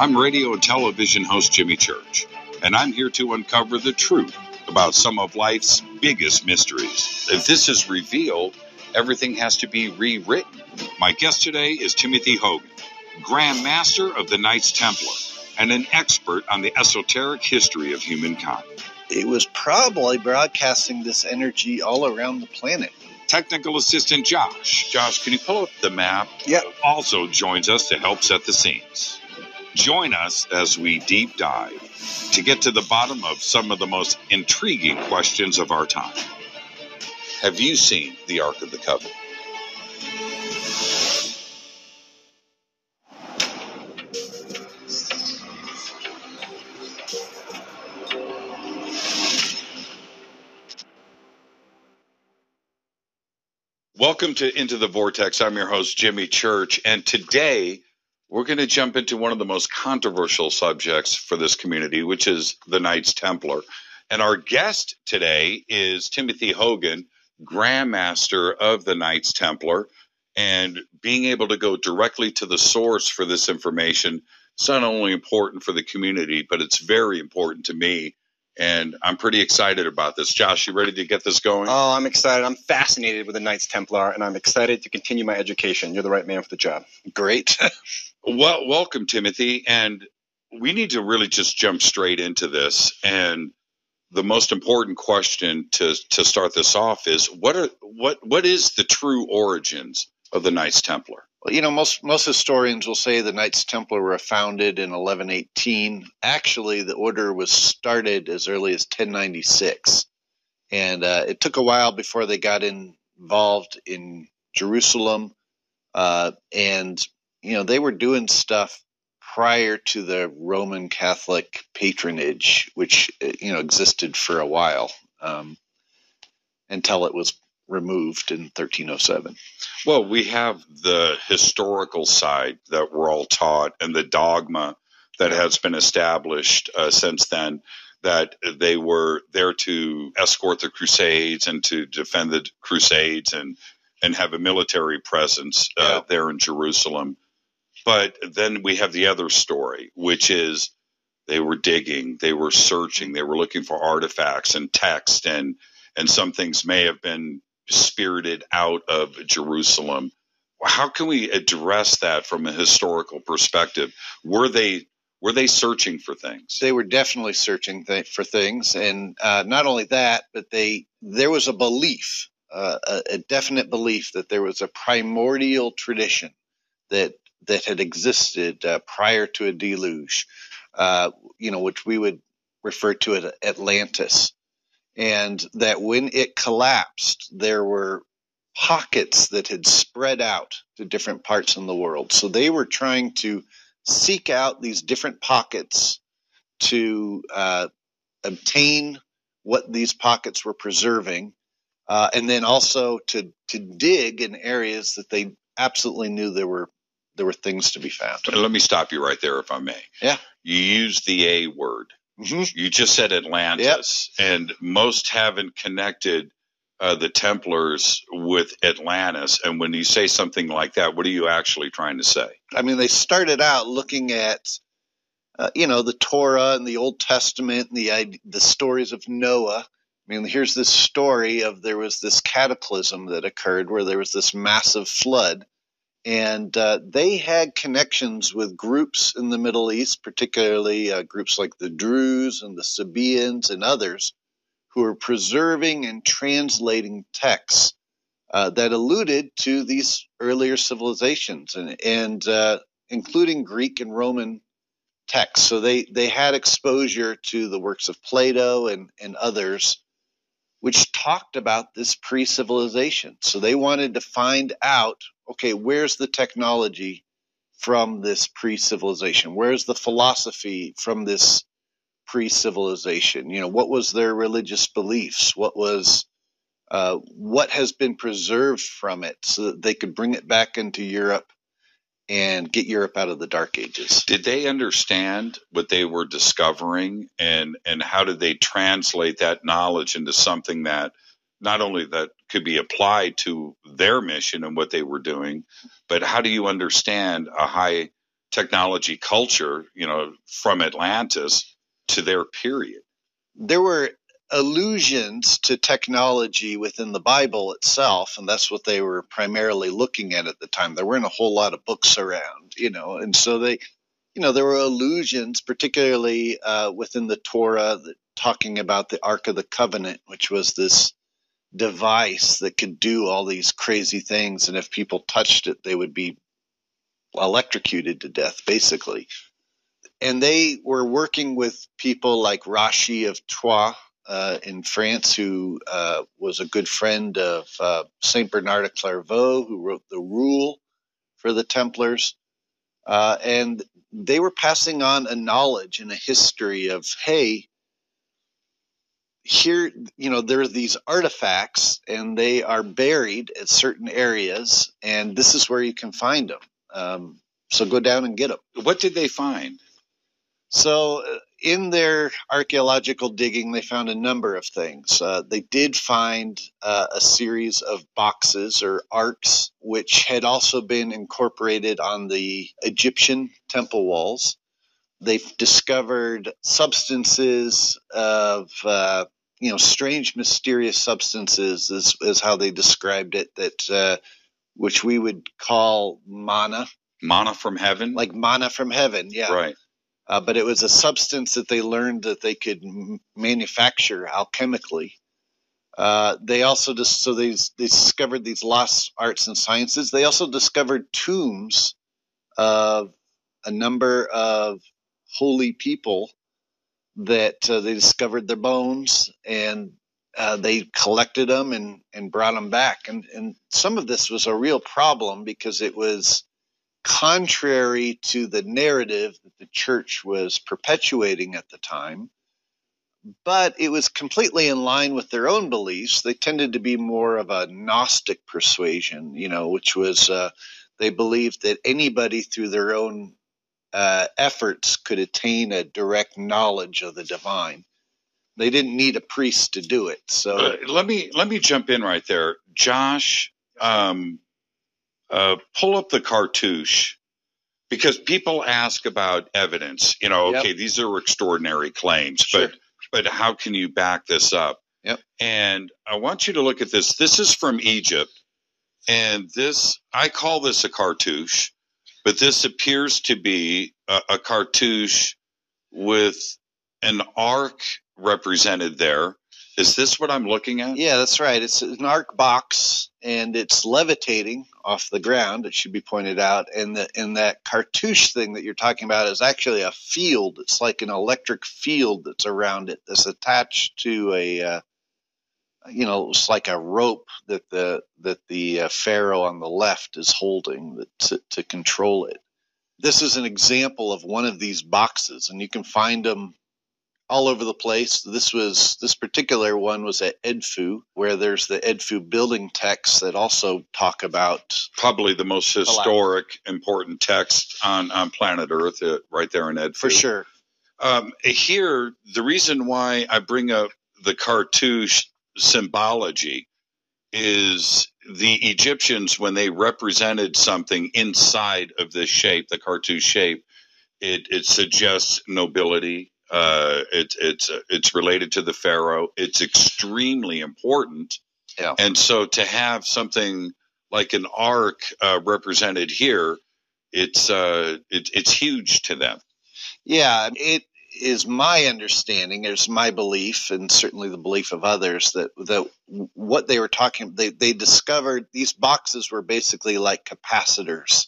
I'm radio and television host Jimmy Church, and I'm here to uncover the truth about some of life's biggest mysteries. If this is revealed, everything has to be rewritten. My guest today is Timothy Hogan, Grand Master of the Knights Templar and an expert on the esoteric history of humankind. It was probably broadcasting this energy all around the planet. Technical assistant Josh. Josh, can you pull up the map? Yep. Also joins us to help set the scenes. Join us as we deep dive to get to the bottom of some of the most intriguing questions of our time. Have you seen the Ark of the Covenant? Welcome to Into the Vortex. I'm your host, Jimmy Church, and today we're going to jump into one of the most controversial subjects for this community, which is the Knights Templar. And our guest today is Timothy Hogan, Grandmaster of the Knights Templar. And being able to go directly to the source for this information is not only important for the community, but it's very important to me and I'm pretty excited about this. Josh, you ready to get this going? Oh, I'm excited. I'm fascinated with the Knights Templar, and I'm excited to continue my education. You're the right man for the job. Great. well, welcome, Timothy. And we need to really just jump straight into this. And the most important question to to start this off is what are what what is the true origins of the Knights Templar? Well, you know, most most historians will say the Knights Templar were founded in 1118. Actually, the order was started as early as 1096, and uh, it took a while before they got involved in Jerusalem. Uh, and you know, they were doing stuff prior to the Roman Catholic patronage, which uh, you know existed for a while um, until it was removed in 1307. Well, we have the historical side that we're all taught and the dogma that has been established uh, since then that they were there to escort the crusades and to defend the crusades and and have a military presence uh, yeah. there in Jerusalem. But then we have the other story, which is they were digging, they were searching, they were looking for artifacts and text and and some things may have been spirited out of Jerusalem. How can we address that from a historical perspective? Were they were they searching for things? They were definitely searching th- for things, and uh, not only that, but they there was a belief, uh, a, a, definite belief that there was a primordial tradition that that had existed uh, prior to a deluge, uh, you know, which we would refer to as Atlantis and that when it collapsed, there were pockets that had spread out to different parts in the world. So they were trying to seek out these different pockets to uh, obtain what these pockets were preserving, uh, and then also to to dig in areas that they absolutely knew there were there were things to be found. Let me stop you right there, if I may. Yeah. You used the A word. Mm-hmm. You just said Atlantis, yep. and most haven't connected uh, the Templars with Atlantis. And when you say something like that, what are you actually trying to say? I mean, they started out looking at, uh, you know, the Torah and the Old Testament and the the stories of Noah. I mean, here's this story of there was this cataclysm that occurred where there was this massive flood and uh, they had connections with groups in the Middle East, particularly uh, groups like the Druze and the Sabaeans and others, who were preserving and translating texts uh, that alluded to these earlier civilizations, and, and uh, including Greek and Roman texts. So they they had exposure to the works of Plato and and others which talked about this pre civilization. So they wanted to find out okay, where's the technology from this pre civilization? Where's the philosophy from this pre civilization? You know, what was their religious beliefs? What was uh, what has been preserved from it so that they could bring it back into Europe and get Europe out of the dark ages. Did they understand what they were discovering and and how did they translate that knowledge into something that not only that could be applied to their mission and what they were doing, but how do you understand a high technology culture, you know, from Atlantis to their period. There were allusions to technology within the Bible itself, and that's what they were primarily looking at at the time. There weren't a whole lot of books around, you know, and so they, you know, there were allusions, particularly uh, within the Torah, that, talking about the Ark of the Covenant, which was this device that could do all these crazy things, and if people touched it, they would be electrocuted to death, basically. And they were working with people like Rashi of Troyes uh, in France, who uh, was a good friend of uh, Saint Bernard of Clairvaux, who wrote the Rule for the Templars. Uh, and they were passing on a knowledge and a history of, hey, here, you know, there are these artifacts and they are buried at certain areas, and this is where you can find them. Um, so go down and get them. What did they find? So, in their archaeological digging, they found a number of things. Uh, they did find uh, a series of boxes or arks, which had also been incorporated on the Egyptian temple walls. They've discovered substances of, uh, you know, strange, mysterious substances, is, is how they described it, that uh, which we would call mana. Mana from heaven? Like mana from heaven, yeah. Right uh, but it was a substance that they learned that they could m- manufacture alchemically. Uh, they also just so they, they discovered these lost arts and sciences. They also discovered tombs of a number of holy people that uh, they discovered their bones and uh, they collected them and, and brought them back. And, and some of this was a real problem because it was contrary to the narrative that the church was perpetuating at the time, but it was completely in line with their own beliefs. They tended to be more of a Gnostic persuasion, you know, which was uh, they believed that anybody through their own uh, efforts could attain a direct knowledge of the divine. They didn't need a priest to do it. So uh, let me let me jump in right there, Josh. Um, uh, pull up the cartouche because people ask about evidence. You know, okay, yep. these are extraordinary claims, sure. but but how can you back this up? Yep. And I want you to look at this. This is from Egypt, and this I call this a cartouche, but this appears to be a, a cartouche with an ark represented there is this what I'm looking at? Yeah, that's right. It's an ark box and it's levitating off the ground. It should be pointed out. And the and that cartouche thing that you're talking about is actually a field. It's like an electric field that's around it that's attached to a uh, you know, it's like a rope that the that the uh, pharaoh on the left is holding to, to control it. This is an example of one of these boxes, and you can find them all over the place. This was this particular one was at Edfu, where there's the Edfu building texts that also talk about probably the most historic, important text on on planet Earth, uh, right there in Edfu. For sure. Um, here, the reason why I bring up the cartouche symbology is the Egyptians when they represented something inside of this shape, the cartouche shape. It, it suggests nobility, uh, it, it's it's related to the pharaoh. It's extremely important. Yeah. And so to have something like an ark uh, represented here, it's uh, it, it's huge to them. Yeah, it is my understanding, it's my belief, and certainly the belief of others that that what they were talking, they they discovered these boxes were basically like capacitors.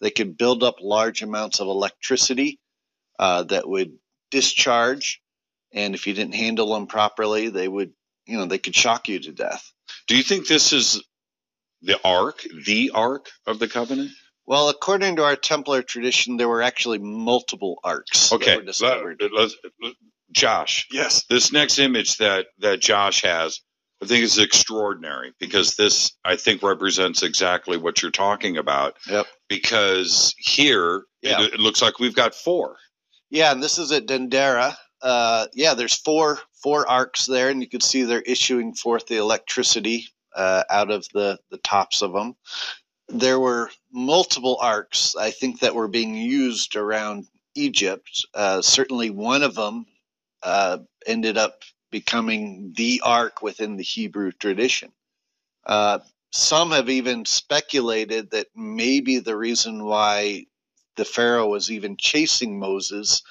They could build up large amounts of electricity uh, that would discharge, and if you didn't handle them properly, they would, you know, they could shock you to death. Do you think this is the Ark, the Ark of the Covenant? Well, according to our Templar tradition, there were actually multiple arks. okay. that were discovered. Let, let, Josh, yes, this next image that that Josh has, I think is extraordinary because this, I think, represents exactly what you're talking about. Yep. Because here, yeah. it, it looks like we've got four. Yeah, and this is at Dendera. Uh, yeah, there's four four arks there, and you can see they're issuing forth the electricity uh, out of the the tops of them. there were multiple arks, I think, that were being used around Egypt. Uh, certainly, one of them uh, ended up becoming the ark within the Hebrew tradition. Uh, some have even speculated that maybe the reason why the Pharaoh was even chasing Moses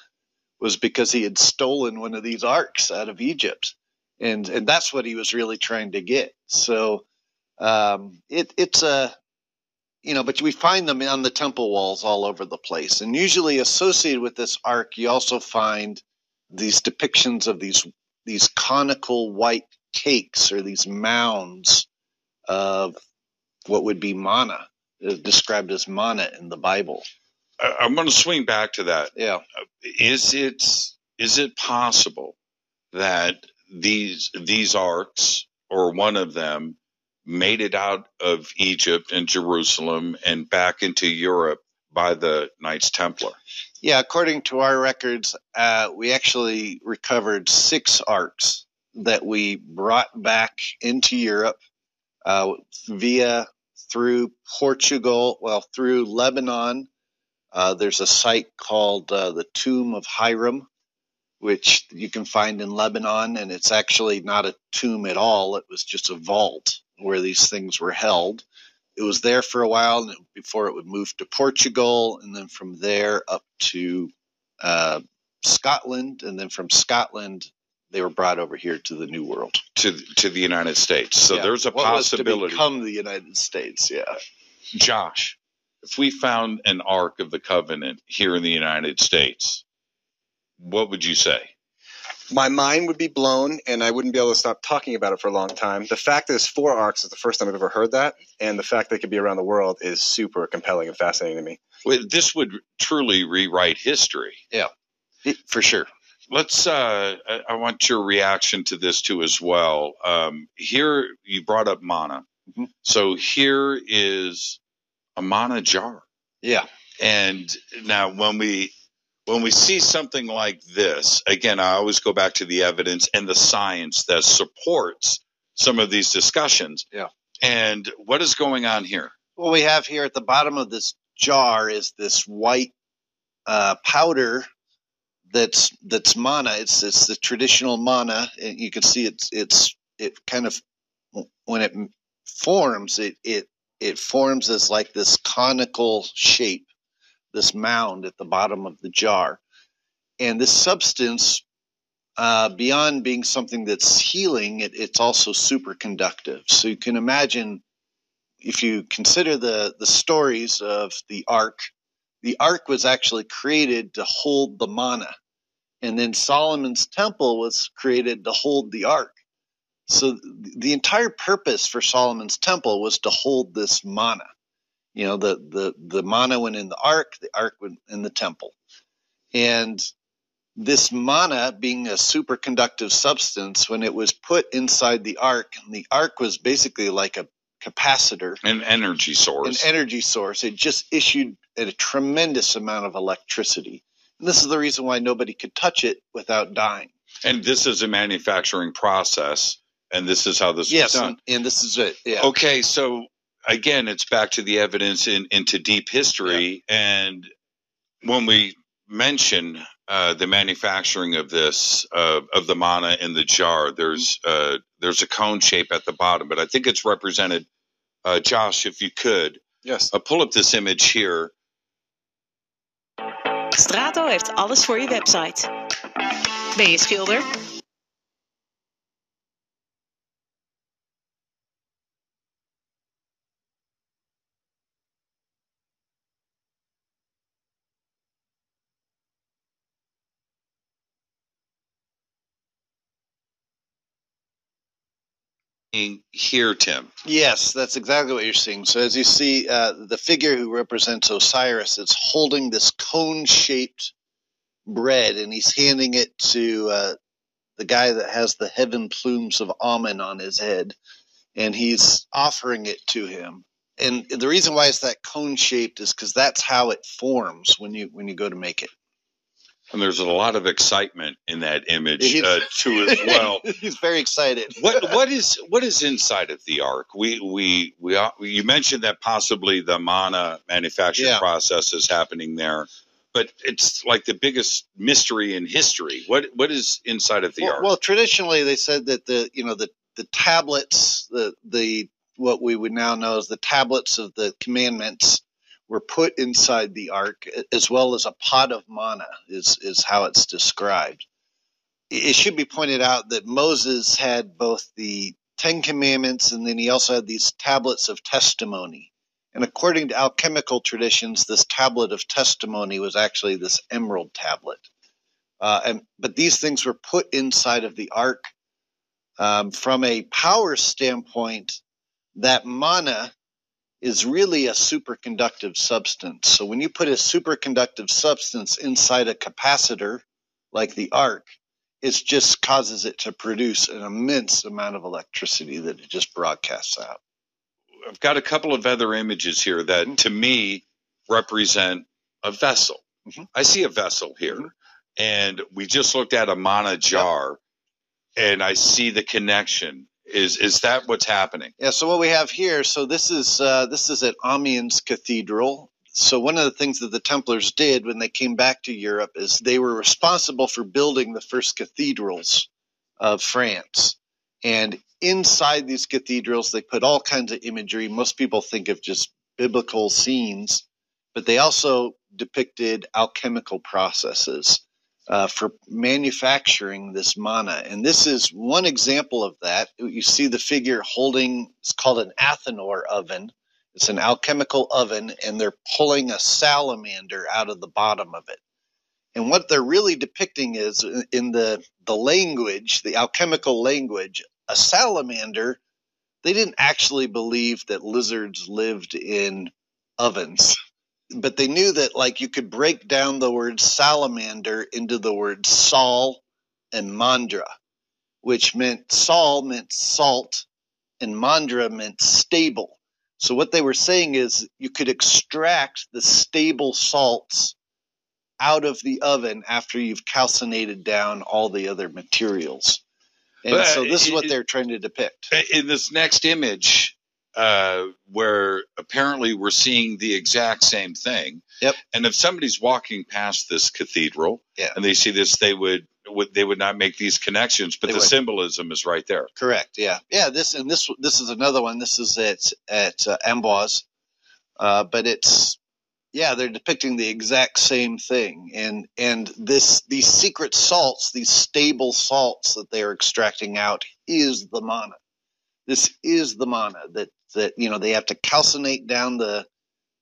was because he had stolen one of these arks out of Egypt. And, and that's what he was really trying to get. So um, it, it's a, you know, but we find them on the temple walls all over the place. And usually associated with this ark, you also find these depictions of these these conical white cakes or these mounds of what would be manna, uh, described as manna in the Bible. I'm going to swing back to that. Yeah. Is it is it possible that these these arks or one of them made it out of Egypt and Jerusalem and back into Europe by the Knights Templar? Yeah, according to our records, uh, we actually recovered six arks that we brought back into Europe uh, via through Portugal, well, through Lebanon. Uh, there's a site called uh, the Tomb of Hiram, which you can find in Lebanon, and it's actually not a tomb at all. It was just a vault where these things were held it was there for a while before it would move to Portugal, and then from there up to uh, Scotland, and then from Scotland they were brought over here to the New World, to to the United States. So Yeah. there's a what was to possibility. become the United States. Yeah, Josh, if we found an Ark of the Covenant here in the United States, what would you say? My mind would be blown, and I wouldn't be able to stop talking about it for a long time. The fact that there's four arks is the first time I've ever heard that, and the fact that it could be around the world is super compelling and fascinating to me. Well, This would truly rewrite history. Yeah, for sure. Let's. Uh, I- want your reaction to this too, as well. Um, here, you brought up mana. Mhm. So here is a mana jar. Yeah, And now when we when we see something like this, again, I always go back to the evidence and the science that supports some of these discussions. Yeah. And what is going on here? what we have here at the bottom of this jar is this white uh, powder that's that's mana. It's it's the traditional mana, and you can see it's it's it kind of when it forms it it it forms as like this conical shape, this mound at the bottom of the jar, and this substance. Uh, beyond being something that's healing, it, it's also superconductive. So you can imagine if you consider the the stories of the ark, the ark was actually created to hold the manna, and then Solomon's temple was created to hold the ark. So the entire purpose for Solomon's temple was to hold this manna. You know, the the the manna went in the ark, the ark went in the temple, and this manna being a superconductive substance, when it was put inside the ark, the ark was basically like a capacitor An energy source an energy source. It just issued a tremendous amount of electricity. And this is the reason why nobody could touch it without dying. and this is a manufacturing process, and this is how this Yes, was done. and, and this is it. Yeah. Okay, so again, it's back to the evidence in, into deep history, and when we mention uh, the manufacturing of this uh, of the mana in the jar, there's uh, there's a cone shape at the bottom, but I think it's represented. Uh, Josh, if you could Yes. uh, pull up this image here. Strato heeft alles voor je website. Ben je schilder? Here, Tim. Yes, that's exactly what you're seeing. So as you see, uh, the figure who represents Osiris is holding this cone-shaped bread, and he's handing it to uh, the guy that has the heaven plumes of Amen on his head, and he's offering it to him. And the reason why it's that cone-shaped is because that's how it forms when you when you go to make it. And there's a lot of excitement in that image uh, too as well. He's very excited. what what is what is inside of the ark? We we we are- you mentioned that possibly the mana manufacturing Yeah. process is happening there, but it's like the biggest mystery in history. What what is inside of the well, ark? well, traditionally they said that the you know the the tablets the the what we would now know as the tablets of the commandments were put inside the ark as well as a pot of manna is is how it's described. It should be pointed out that Moses had both the Ten Commandments and then he also had these tablets of testimony. And according to alchemical traditions, this tablet of testimony was actually this emerald tablet. Uh, and but these things were put inside of the ark. Um, from a power standpoint, that mana is really a superconductive substance. So when you put a superconductive substance inside a capacitor like the ark, it just causes it to produce an immense amount of electricity that it just broadcasts out. I've got a couple of other images here that to me represent a vessel. Mhm. I see a vessel here, Mhm. and we just looked at a mana jar, and I see the connection. Is is that what's happening? Yeah. So what we have here, so this is uh, this is at Amiens Cathedral. So one of the things that the Templars did when they came back to Europe is they were responsible for building the first cathedrals of France. And inside these cathedrals, they put all kinds of imagery. Most people think of just biblical scenes, but they also depicted alchemical processes uh, for manufacturing this mana. And this is one example of that. You see the figure holding, it's called an Athanor oven. It's an alchemical oven, and they're pulling a salamander out of the bottom of it. And what they're really depicting is in the, the language, the alchemical language, a salamander, they didn't actually believe that lizards lived in ovens but they knew that like you could break down the word salamander into the word Saul and Mandra, which meant Saul meant salt and Mandra meant stable. So what they were saying is you could extract the stable salts out of the oven after you've calcinated down all the other materials. And But so this is what it- they're trying to depict. In this next image, uh, where apparently we're seeing the exact same thing. Yep. And if somebody's walking past this cathedral Yeah. and they see this, they would, would they would not make these connections, but They the would. symbolism is right there. Correct. Yeah. Yeah. This and this this is another one. This is at at uh, Amboise, uh, but it's yeah they're depicting the exact same thing and and this these secret salts these stable salts that they're extracting out is the mana. This is the mana that that you know they have to calcinate down the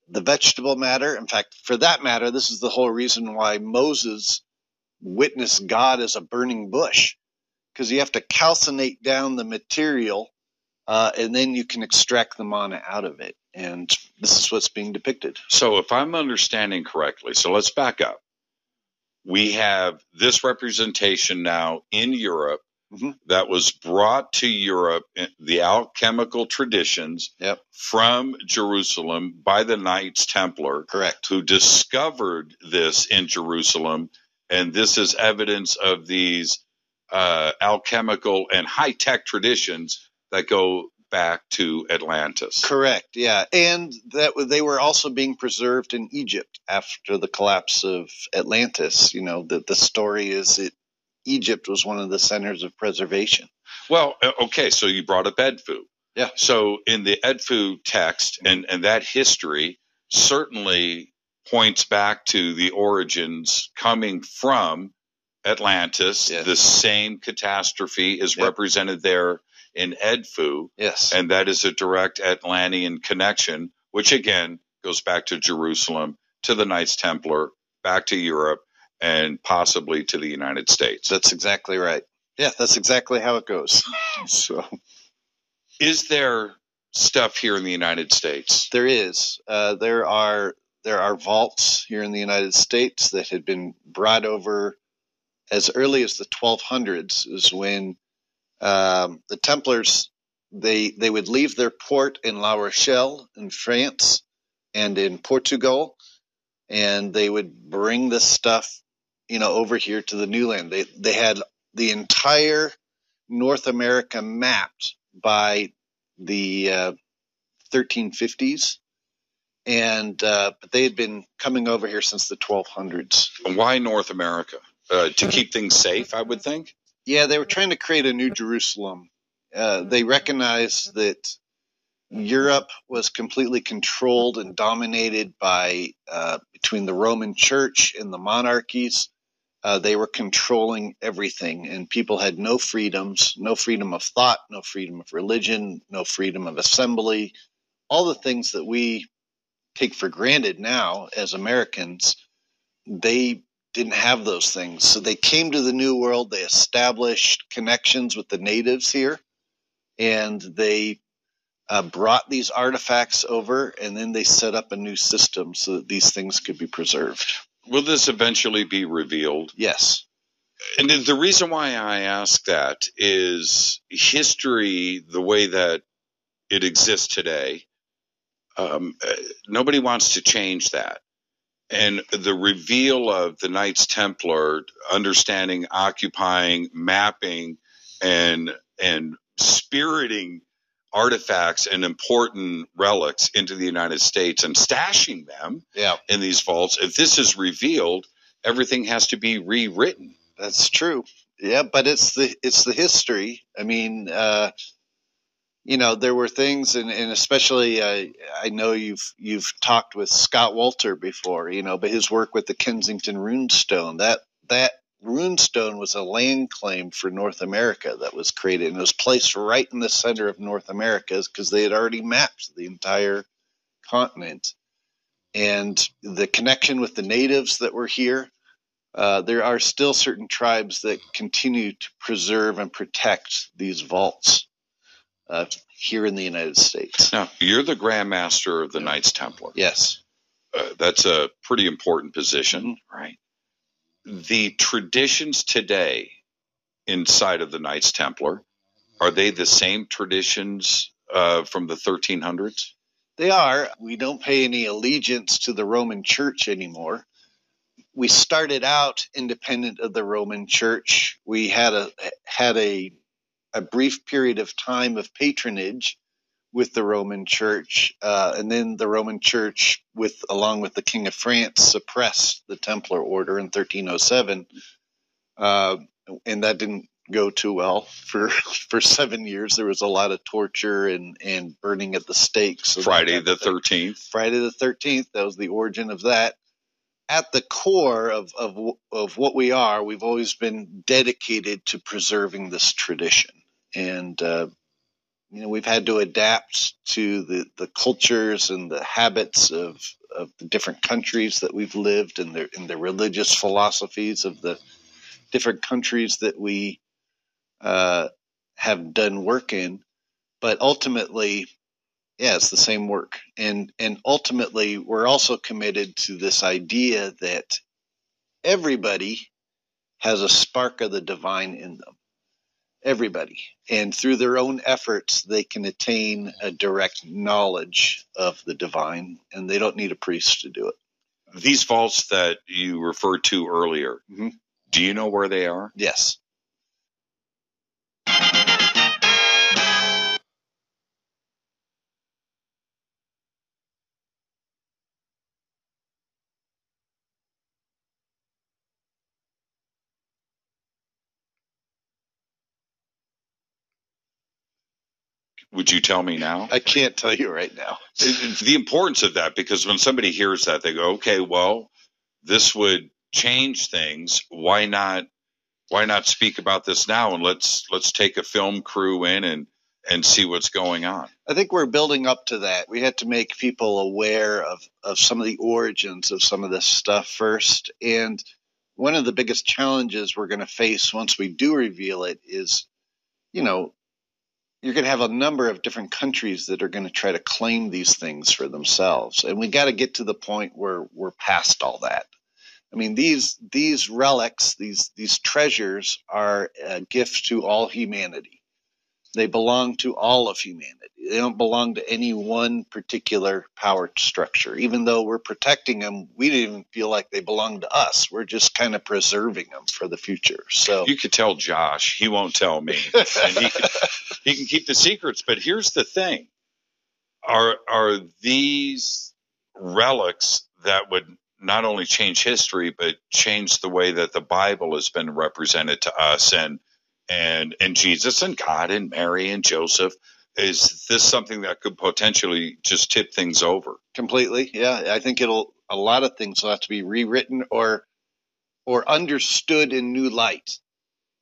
the vegetable matter. In fact, for that matter, this is the whole reason why Moses witnessed God as a burning bush because you have to calcinate down the material uh, and then you can extract the mana out of it. And this is what's being depicted. So if I'm understanding correctly, so let's back up. We have this representation now in Europe Mhm. that was brought to Europe, the alchemical traditions Yep. from Jerusalem by the Knights Templar, Correct. who discovered this in Jerusalem. And this is evidence of these uh, alchemical and high tech traditions that go back to Atlantis. Correct. Yeah, and that they were also being preserved in Egypt after the collapse of Atlantis. You know, the the story is that Egypt was one of the centers of preservation. Well, uh, okay, so you brought up Edfu. Yeah. So in the Edfu text and, and that history certainly points back to the origins coming from Atlantis. Yes. The same catastrophe is Yep. represented there in Edfu, Yes. and that is a direct Atlantean connection, which again goes back to Jerusalem, to the Knights Templar, back to Europe, and possibly to the United States. That's exactly right. Yeah, that's exactly how it goes. so Is there stuff here in the United States? there is uh, there are there are vaults here in the United States that had been brought over as early as the 1200s. Is when um, the Templars they they would leave their port in La Rochelle in France and in Portugal, and they would bring this stuff you know, over here to the new land. They they had the entire North America mapped by the uh, 1350s, and uh, but they had been coming over here since the 1200s. Why North America? Uh, to keep things safe, I would think. Yeah, they were trying to create a new Jerusalem. Uh, they recognized that Europe was completely controlled and dominated by uh, between the Roman Church and the monarchies. Uh, they were controlling everything, and people had no freedoms, no freedom of thought, no freedom of religion, no freedom of assembly. All the things that we take for granted now as Americans, they didn't have those things. So they came to the New World, they established connections with the natives here, and they uh, brought these artifacts over, and then they set up a new system so that these things could be preserved. Will this eventually be revealed? Yes. And the reason why I ask that is history, the way that it exists today, um, nobody wants to change that. And the reveal of the Knights Templar, understanding, occupying, mapping, and and spiriting artifacts and important relics into the United States and stashing them Yeah, in these vaults. If this is revealed, everything has to be rewritten. that's true. Yeah, but it's the it's the history. I mean, uh, you know, there were things, and, and especially uh, I know you've you've talked with Scott Wolter before, you know, but his work with the Kensington Runestone that that runestone was a land claim for North America that was created and it was placed right in the center of North America because they had already mapped the entire continent. And the connection with the natives that were here, uh, there are still certain tribes that continue to preserve and protect these vaults uh, here in the United States. Now, you're the Grand Master of the Knights Templar. Yes. Uh, that's a pretty important position, right? The traditions today inside of the Knights Templar are they the same traditions uh, from the 1300s? They are. We don't pay any allegiance to the Roman Church anymore. We started out independent of the Roman Church. We had a had a a brief period of time of patronage with the Roman Church, uh, and then the Roman Church, with along with the King of France, suppressed the Templar Order in 1307, uh, and that didn't go too well for for seven years. There was a lot of torture and and burning at the stake. So Friday the 13th. Friday the Thirteenth. That was the origin of that. At the core of, of of what we are, we've always been dedicated to preserving this tradition, and uh, you know we've had to adapt to the, the cultures and the habits of, of the different countries that we've lived and the and the religious philosophies of the different countries that we uh, have done work in. But ultimately, yeah, it's the same work. And and ultimately we're also committed to this idea that everybody has a spark of the divine in them. Everybody. And through their own efforts they can attain a direct knowledge of the divine and they don't need a priest to do it. These vaults that you referred to earlier, Mhm. do you know where they are? Yes. Would you tell me now? I can't tell you right now. the importance of that because when somebody hears that they go okay well this would change things why not why not speak about this now and let's let's take a film crew in and and see what's going on I think we're building up to that. We had to make people aware of, of some of the origins of some of this stuff first. And one of the biggest challenges we're going to face once we do reveal it is, you know, you're going to have a number of different countries that are going to try to claim these things for themselves. And we got to get to the point where we're past all that. I mean, these these relics, these these treasures are a gift to all humanity. They belong to all of humanity. They don't belong to any one particular power structure. Even though we're protecting them, we didn't even feel like they belong to us. We're just kind of preserving them for the future. So You could tell Josh. He won't tell me. and he can, he can keep the secrets. But here's the thing: are are these relics that would not only change history but change the way that the Bible has been represented to us and and and Jesus and God and Mary and Joseph? Is this something that could potentially just tip things over? completely, yeah, I think it'll a lot of things will have to be rewritten or or understood in new light.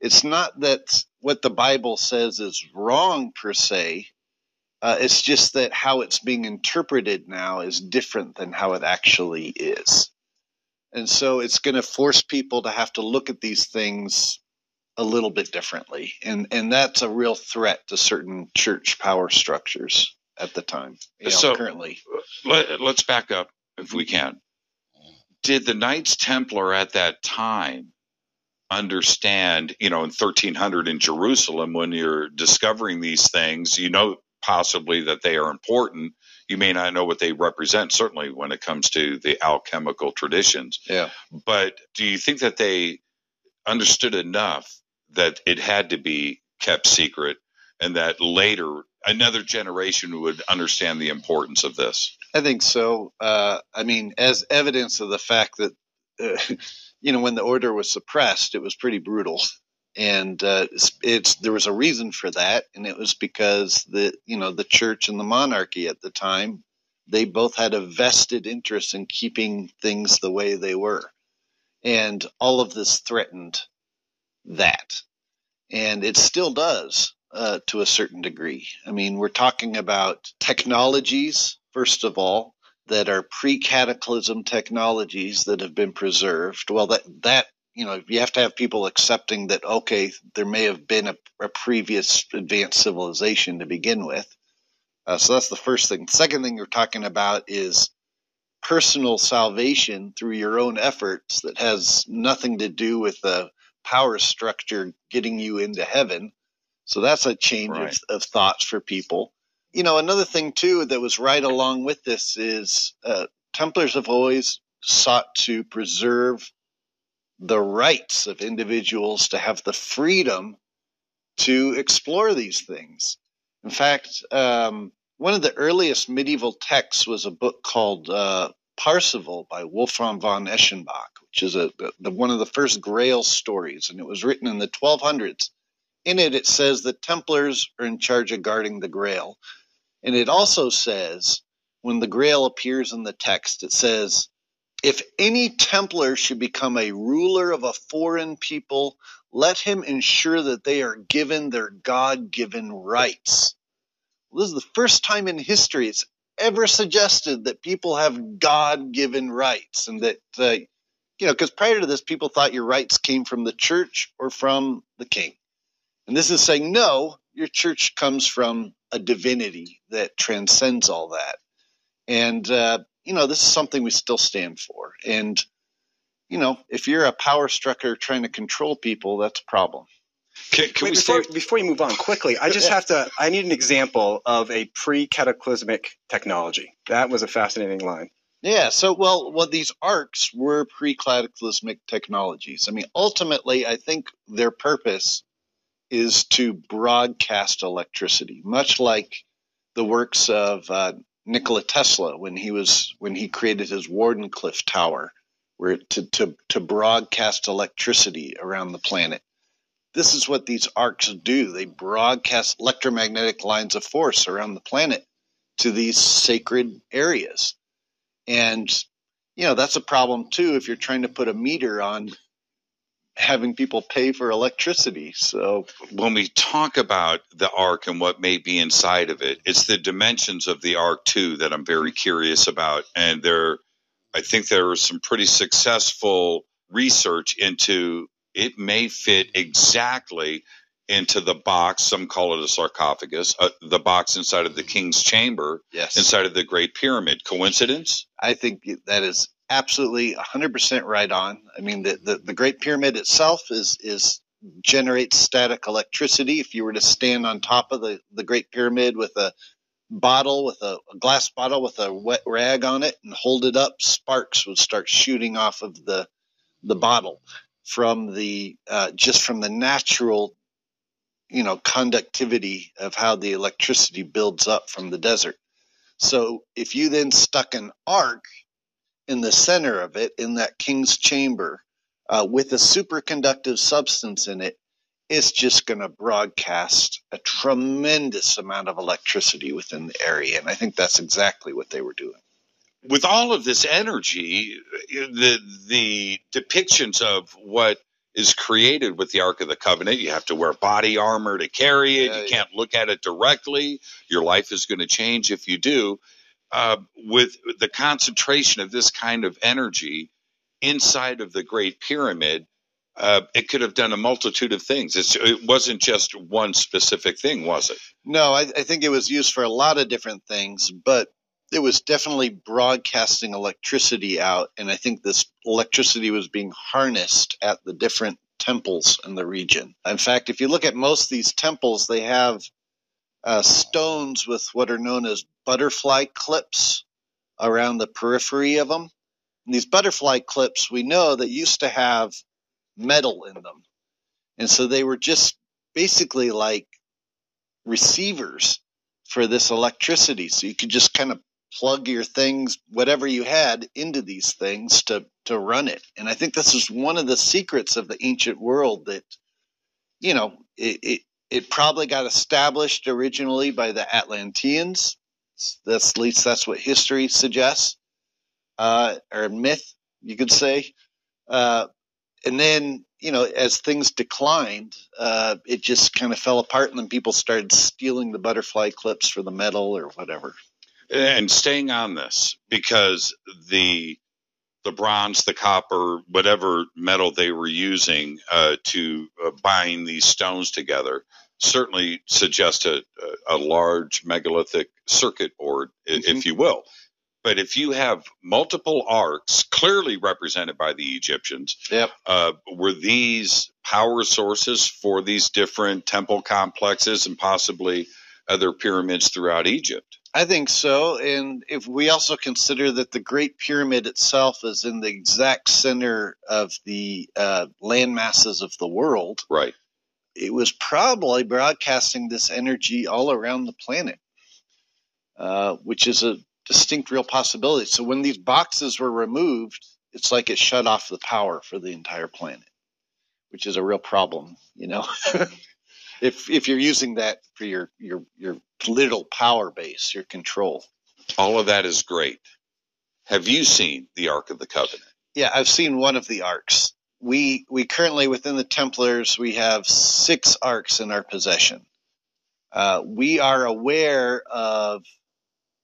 It's not that what the Bible says is wrong per se. Uh, it's just that how it's being interpreted now is different than how it actually is. And so it's going to force people to have to look at these things a little bit differently. And, and that's a real threat to certain church power structures at the time, you know, So- currently. Let, let's back up if we can. Did the Knights Templar at that time understand, you know, in 1300 in Jerusalem, when you're discovering these things, you know, possibly that they are important. You may not know what they represent, certainly when it comes to the alchemical traditions. Yeah. But do you think that they understood enough that it had to be kept secret and that later another generation would understand the importance of this? I think so. Uh, I mean, as evidence of the fact that, uh, you know, when the order was suppressed, it was pretty brutal. And uh, it's, it's there was a reason for that, and it was because the you know the church and the monarchy at the time they both had a vested interest in keeping things the way they were, and all of this threatened that, and it still does uh, to a certain degree. I mean, we're talking about technologies first of all that are pre-cataclysm technologies that have been preserved. Well, that that you know you have to have people accepting that okay, there may have been a, a previous advanced civilization to begin with. Uh, so that's the first thing. Second thing you're talking about is personal salvation through your own efforts that has nothing to do with the power structure getting you into heaven. So that's a change Right. of, of thoughts for people. You know, another thing too that was right along with this is uh, Templars have always sought to preserve the rights of individuals to have the freedom to explore these things. In fact, um, one of the earliest medieval texts was a book called uh, Parzival by Wolfram von Eschenbach, which is a, the, one of the first Grail stories, and it was written in the 1200s. In it, it says the Templars are in charge of guarding the Grail. And it also says, when the Grail appears in the text, it says, if any Templar should become a ruler of a foreign people, let him ensure that they are given their God given rights. Well, this is the first time in history it's ever suggested that people have God given rights and that, uh, you know, because prior to this, people thought your rights came from the church or from the king. And this is saying, no, your church comes from a divinity that transcends all that. And, uh, you know, this is something we still stand for. And, you know, if you're a power structure trying to control people, that's a problem. Can, can Wait, we before, stay? before you move on quickly, I just have to. I need an example of a pre-cataclysmic technology. That was a fascinating line. Yeah. So, well, well, these arks were pre-cataclysmic technologies. I mean, ultimately, I think their purpose is to broadcast electricity, much like the works of uh, Nikola Tesla when he was when he created his Wardenclyffe Tower, where to to to broadcast electricity around the planet. This is what these arks do. They broadcast electromagnetic lines of force around the planet to these sacred areas. And, you know, that's a problem too if you're trying to put a meter on having people pay for electricity. So, when we talk about the ark and what may be inside of it, it's the dimensions of the ark too that I'm very curious about. And there, I think there is some pretty successful research into it may fit exactly into the box. Some call it a sarcophagus, uh, the box inside of the king's chamber, yes, inside of the Great Pyramid. Coincidence? I think that is absolutely 100% right on. I mean, the, the, the Great Pyramid itself is, is generates static electricity. If you were to stand on top of the, the Great Pyramid with a bottle, with a, a glass bottle with a wet rag on it and hold it up, sparks would start shooting off of the, the bottle from the, uh, just from the natural, you know, conductivity of how the electricity builds up from the desert. So if you then stuck an ark in the center of it, in that king's chamber, uh, with a superconductive substance in it, it's just going to broadcast a tremendous amount of electricity within the area. And I think that's exactly what they were doing. With all of this energy, the the depictions of what is created with the Ark of the Covenant. You have to wear body armor to carry it. Yeah, you yeah. can't look at it directly. Your life is going to change if you do. Uh, with the concentration of this kind of energy inside of the Great Pyramid, uh, it could have done a multitude of things. It's, it wasn't just one specific thing, was it? No, I, I think it was used for a lot of different things, but it was definitely broadcasting electricity out. And I think this electricity was being harnessed at the different temples in the region. In fact, if you look at most of these temples, they have uh, stones with what are known as butterfly clips around the periphery of them. And these butterfly clips, we know that used to have metal in them. And so they were just basically like receivers for this electricity. So you could just kind of plug your things, whatever you had, into these things to, to run it. And I think this is one of the secrets of the ancient world that, you know, it, it, it probably got established originally by the Atlanteans. That's at least that's what history suggests, uh, or myth, you could say. Uh, and then you know as things declined uh, it just kind of fell apart and then people started stealing the butterfly clips for the metal or whatever and staying on this because the the bronze, the copper, whatever metal they were using uh, to uh, bind these stones together certainly suggest a, a large megalithic circuit board, i Mhm. if you will. But if you have multiple arks clearly represented by the Egyptians, yep uh, were these power sources for these different temple complexes and possibly other pyramids throughout Egypt? I think so and if we also consider that the great pyramid itself is in the exact center of the uh, land masses of the world Right. it was probably broadcasting this energy all around the planet, uh, which is a distinct real possibility. So when these boxes were removed, it's like it shut off the power for the entire planet, which is a real problem, you know. if if you're using that for your your your little power base, your control. All of that is great. Have you seen the Ark of the Covenant? Yeah, I've seen one of the arks. We we currently within the Templars we have six arks in our possession. Uh, we are aware of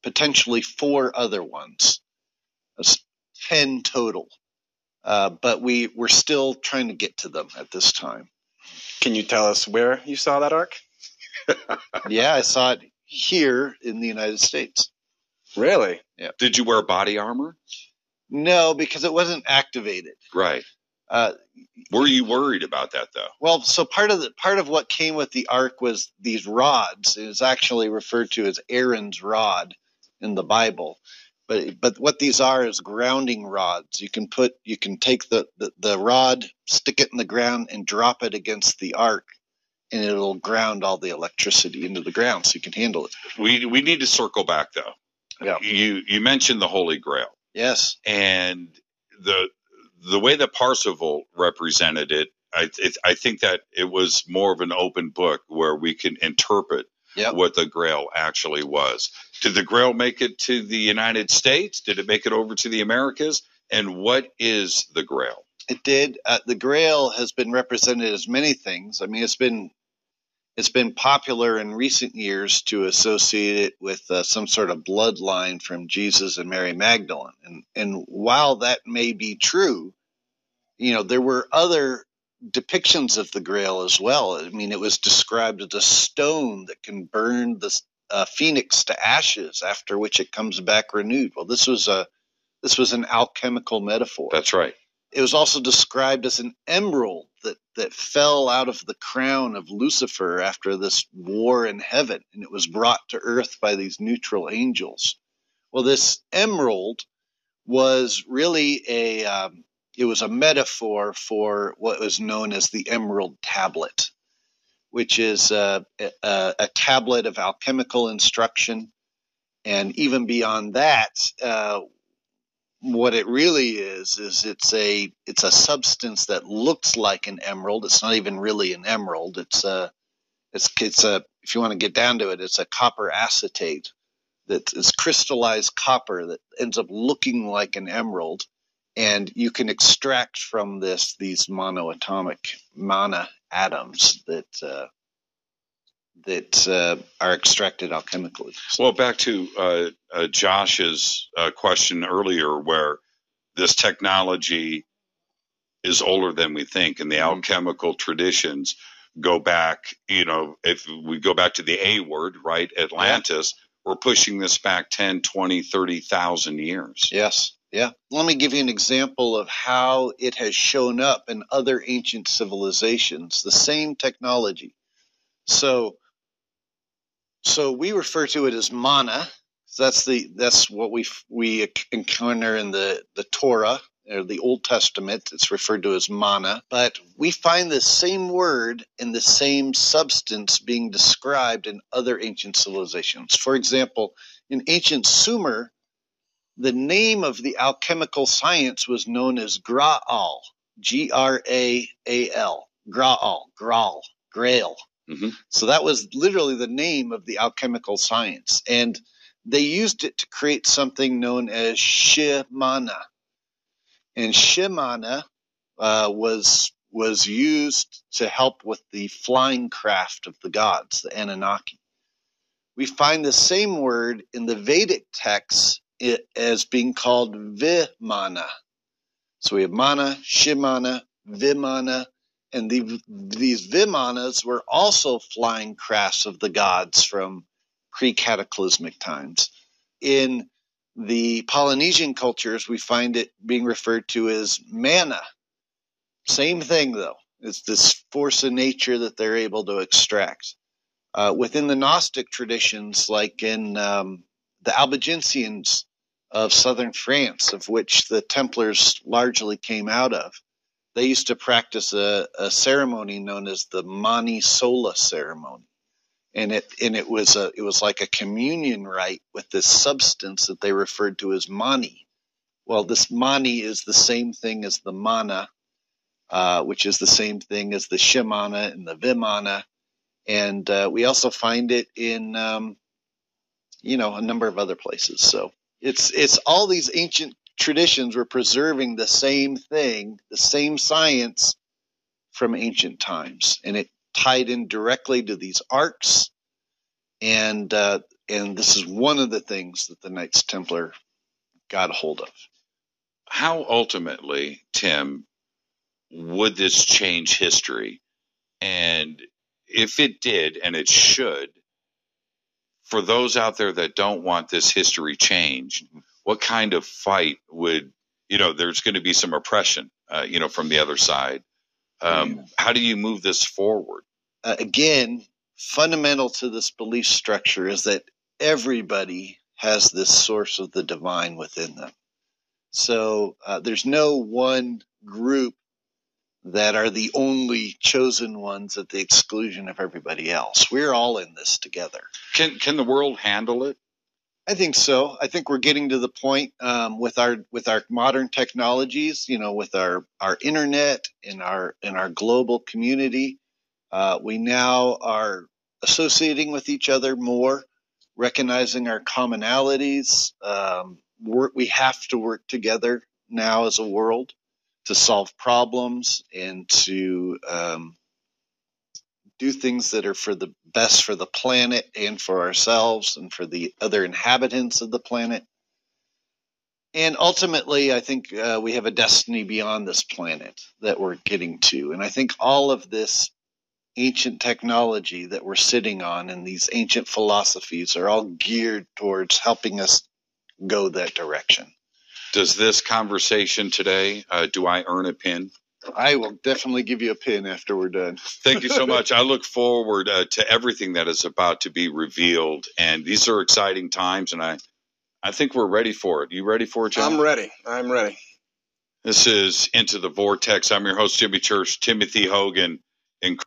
potentially four other ones. That's ten total, uh, but we we're still trying to get to them at this time. Can you tell us where you saw that ark? Yeah, I saw it here in the United States. Really? Yeah. Did you wear body armor? No, because it wasn't activated. Right. Uh, Were you worried about that though? Well, so part of the part of what came with the ark was these rods. It is actually referred to as Aaron's rod in the Bible. But but what these are is grounding rods. You can put you can take the, the, the rod, stick it in the ground, and drop it against the ark and it'll ground all the electricity into the ground so you can handle it. We we need to circle back though. Yeah. You you mentioned the Holy Grail Yes. and the the way that Parsifal represented it. I it, I think that it was more of an open book where we can interpret Yep. what the Grail actually was. Did the Grail make it to the United States? Did it make it over to the Americas? And what is the Grail? It did. Uh, the Grail has been represented as many things. I mean, it's been it's been popular in recent years to associate it with uh, some sort of bloodline from Jesus and Mary Magdalene. And and while that may be true, you know, there were other depictions of the Grail as well. I mean, it was described as a stone that can burn the uh, phoenix to ashes, after which it comes back renewed. Well, this was a this was an alchemical metaphor That's right. it was also described as an emerald that, that fell out of the crown of Lucifer after this war in heaven, and it was brought to earth by these neutral angels. Well, this emerald was really a um, it was a metaphor for what was known as the emerald tablet, which is a, a, a tablet of alchemical instruction, and even beyond that, uh, what it really is is it's a it's a substance that looks like an emerald. It's not even really an emerald. It's a it's it's a if you want to get down to it, it's a copper acetate that is crystallized copper that ends up looking like an emerald, and you can extract from this these monoatomic mana atoms that uh, that uh, are extracted alchemically. Well, back to uh, uh, Josh's uh, question earlier, where this technology is older than we think, and the Mhm. alchemical traditions go back. You know, if we go back to the A word, right, Atlantis, we're pushing this back 10, 20, 30,000 years. Yes. Yeah. Let me give you an example of how it has shown up in other ancient civilizations. The same technology. So, so we refer to it as mana. That's the that's what we we encounter in the the Torah or the Old Testament. It's referred to as mana, but we find the same word and the same substance being described in other ancient civilizations. For example, in ancient Sumer, the name of the alchemical science was known as Graal, G R A A L, Graal, Graal, Grail. Mhm. So that was literally the name of the alchemical science. And they used it to create something known as Shimana. And Shimana uh, was was used to help with the flying craft of the gods, the Anunnaki. We find the same word in the Vedic texts it, as being called Vimana. So we have mana, Shimana, Vimana, and the, these Vimanas were also flying crafts of the gods from pre-cataclysmic times. In the Polynesian cultures, we find it being referred to as mana. Same thing, though. It's this force of nature that they're able to extract. Uh, within the Gnostic traditions, like in um, the Albigensians of southern France, of which the Templars largely came out of, they used to practice a, a ceremony known as the Mani Sola ceremony. And it and it was a it was like a communion rite with this substance that they referred to as mani. Well, this mani is the same thing as the mana, uh, which is the same thing as the shimana and the vimana, and uh, we also find it in um, you know a number of other places. So it's it's all these ancient traditions were preserving the same thing, the same science from ancient times, and it tied in directly to these arks, and uh, and this is one of the things that the Knights Templar got hold of. How ultimately, Tim, would this change history? And if it did, and it should, for those out there that don't want this history changed, what kind of fight would you know? There's going to be some oppression, uh, you know, from the other side. Um, how do you move this forward? Uh, again, fundamental to this belief structure is that everybody has this source of the divine within them. So uh, there's no one group that are the only chosen ones at the exclusion of everybody else. We're all in this together. Can can the world handle it? I think so. I think we're getting to the point um, with our with our modern technologies, you know, with our our internet and our in our global community. Uh, we now are associating with each other more, recognizing our commonalities. Um, we have to work together now as a world to solve problems and to um, do things that are for the best for the planet and for ourselves and for the other inhabitants of the planet. And ultimately, I think uh, we have a destiny beyond this planet that we're getting to. And I think all of this ancient technology that we're sitting on and these ancient philosophies are all geared towards helping us go that direction. Does this conversation today? Uh, do I earn a pin? I will definitely give you a pin after we're done. Thank you so much. I look forward uh, to everything that is about to be revealed, and these are exciting times, and I, I think we're ready for it. You ready for it, John? I'm ready. I'm ready. This is Into the Vortex. I'm your host, Jimmy Church, Timothy Hogan, and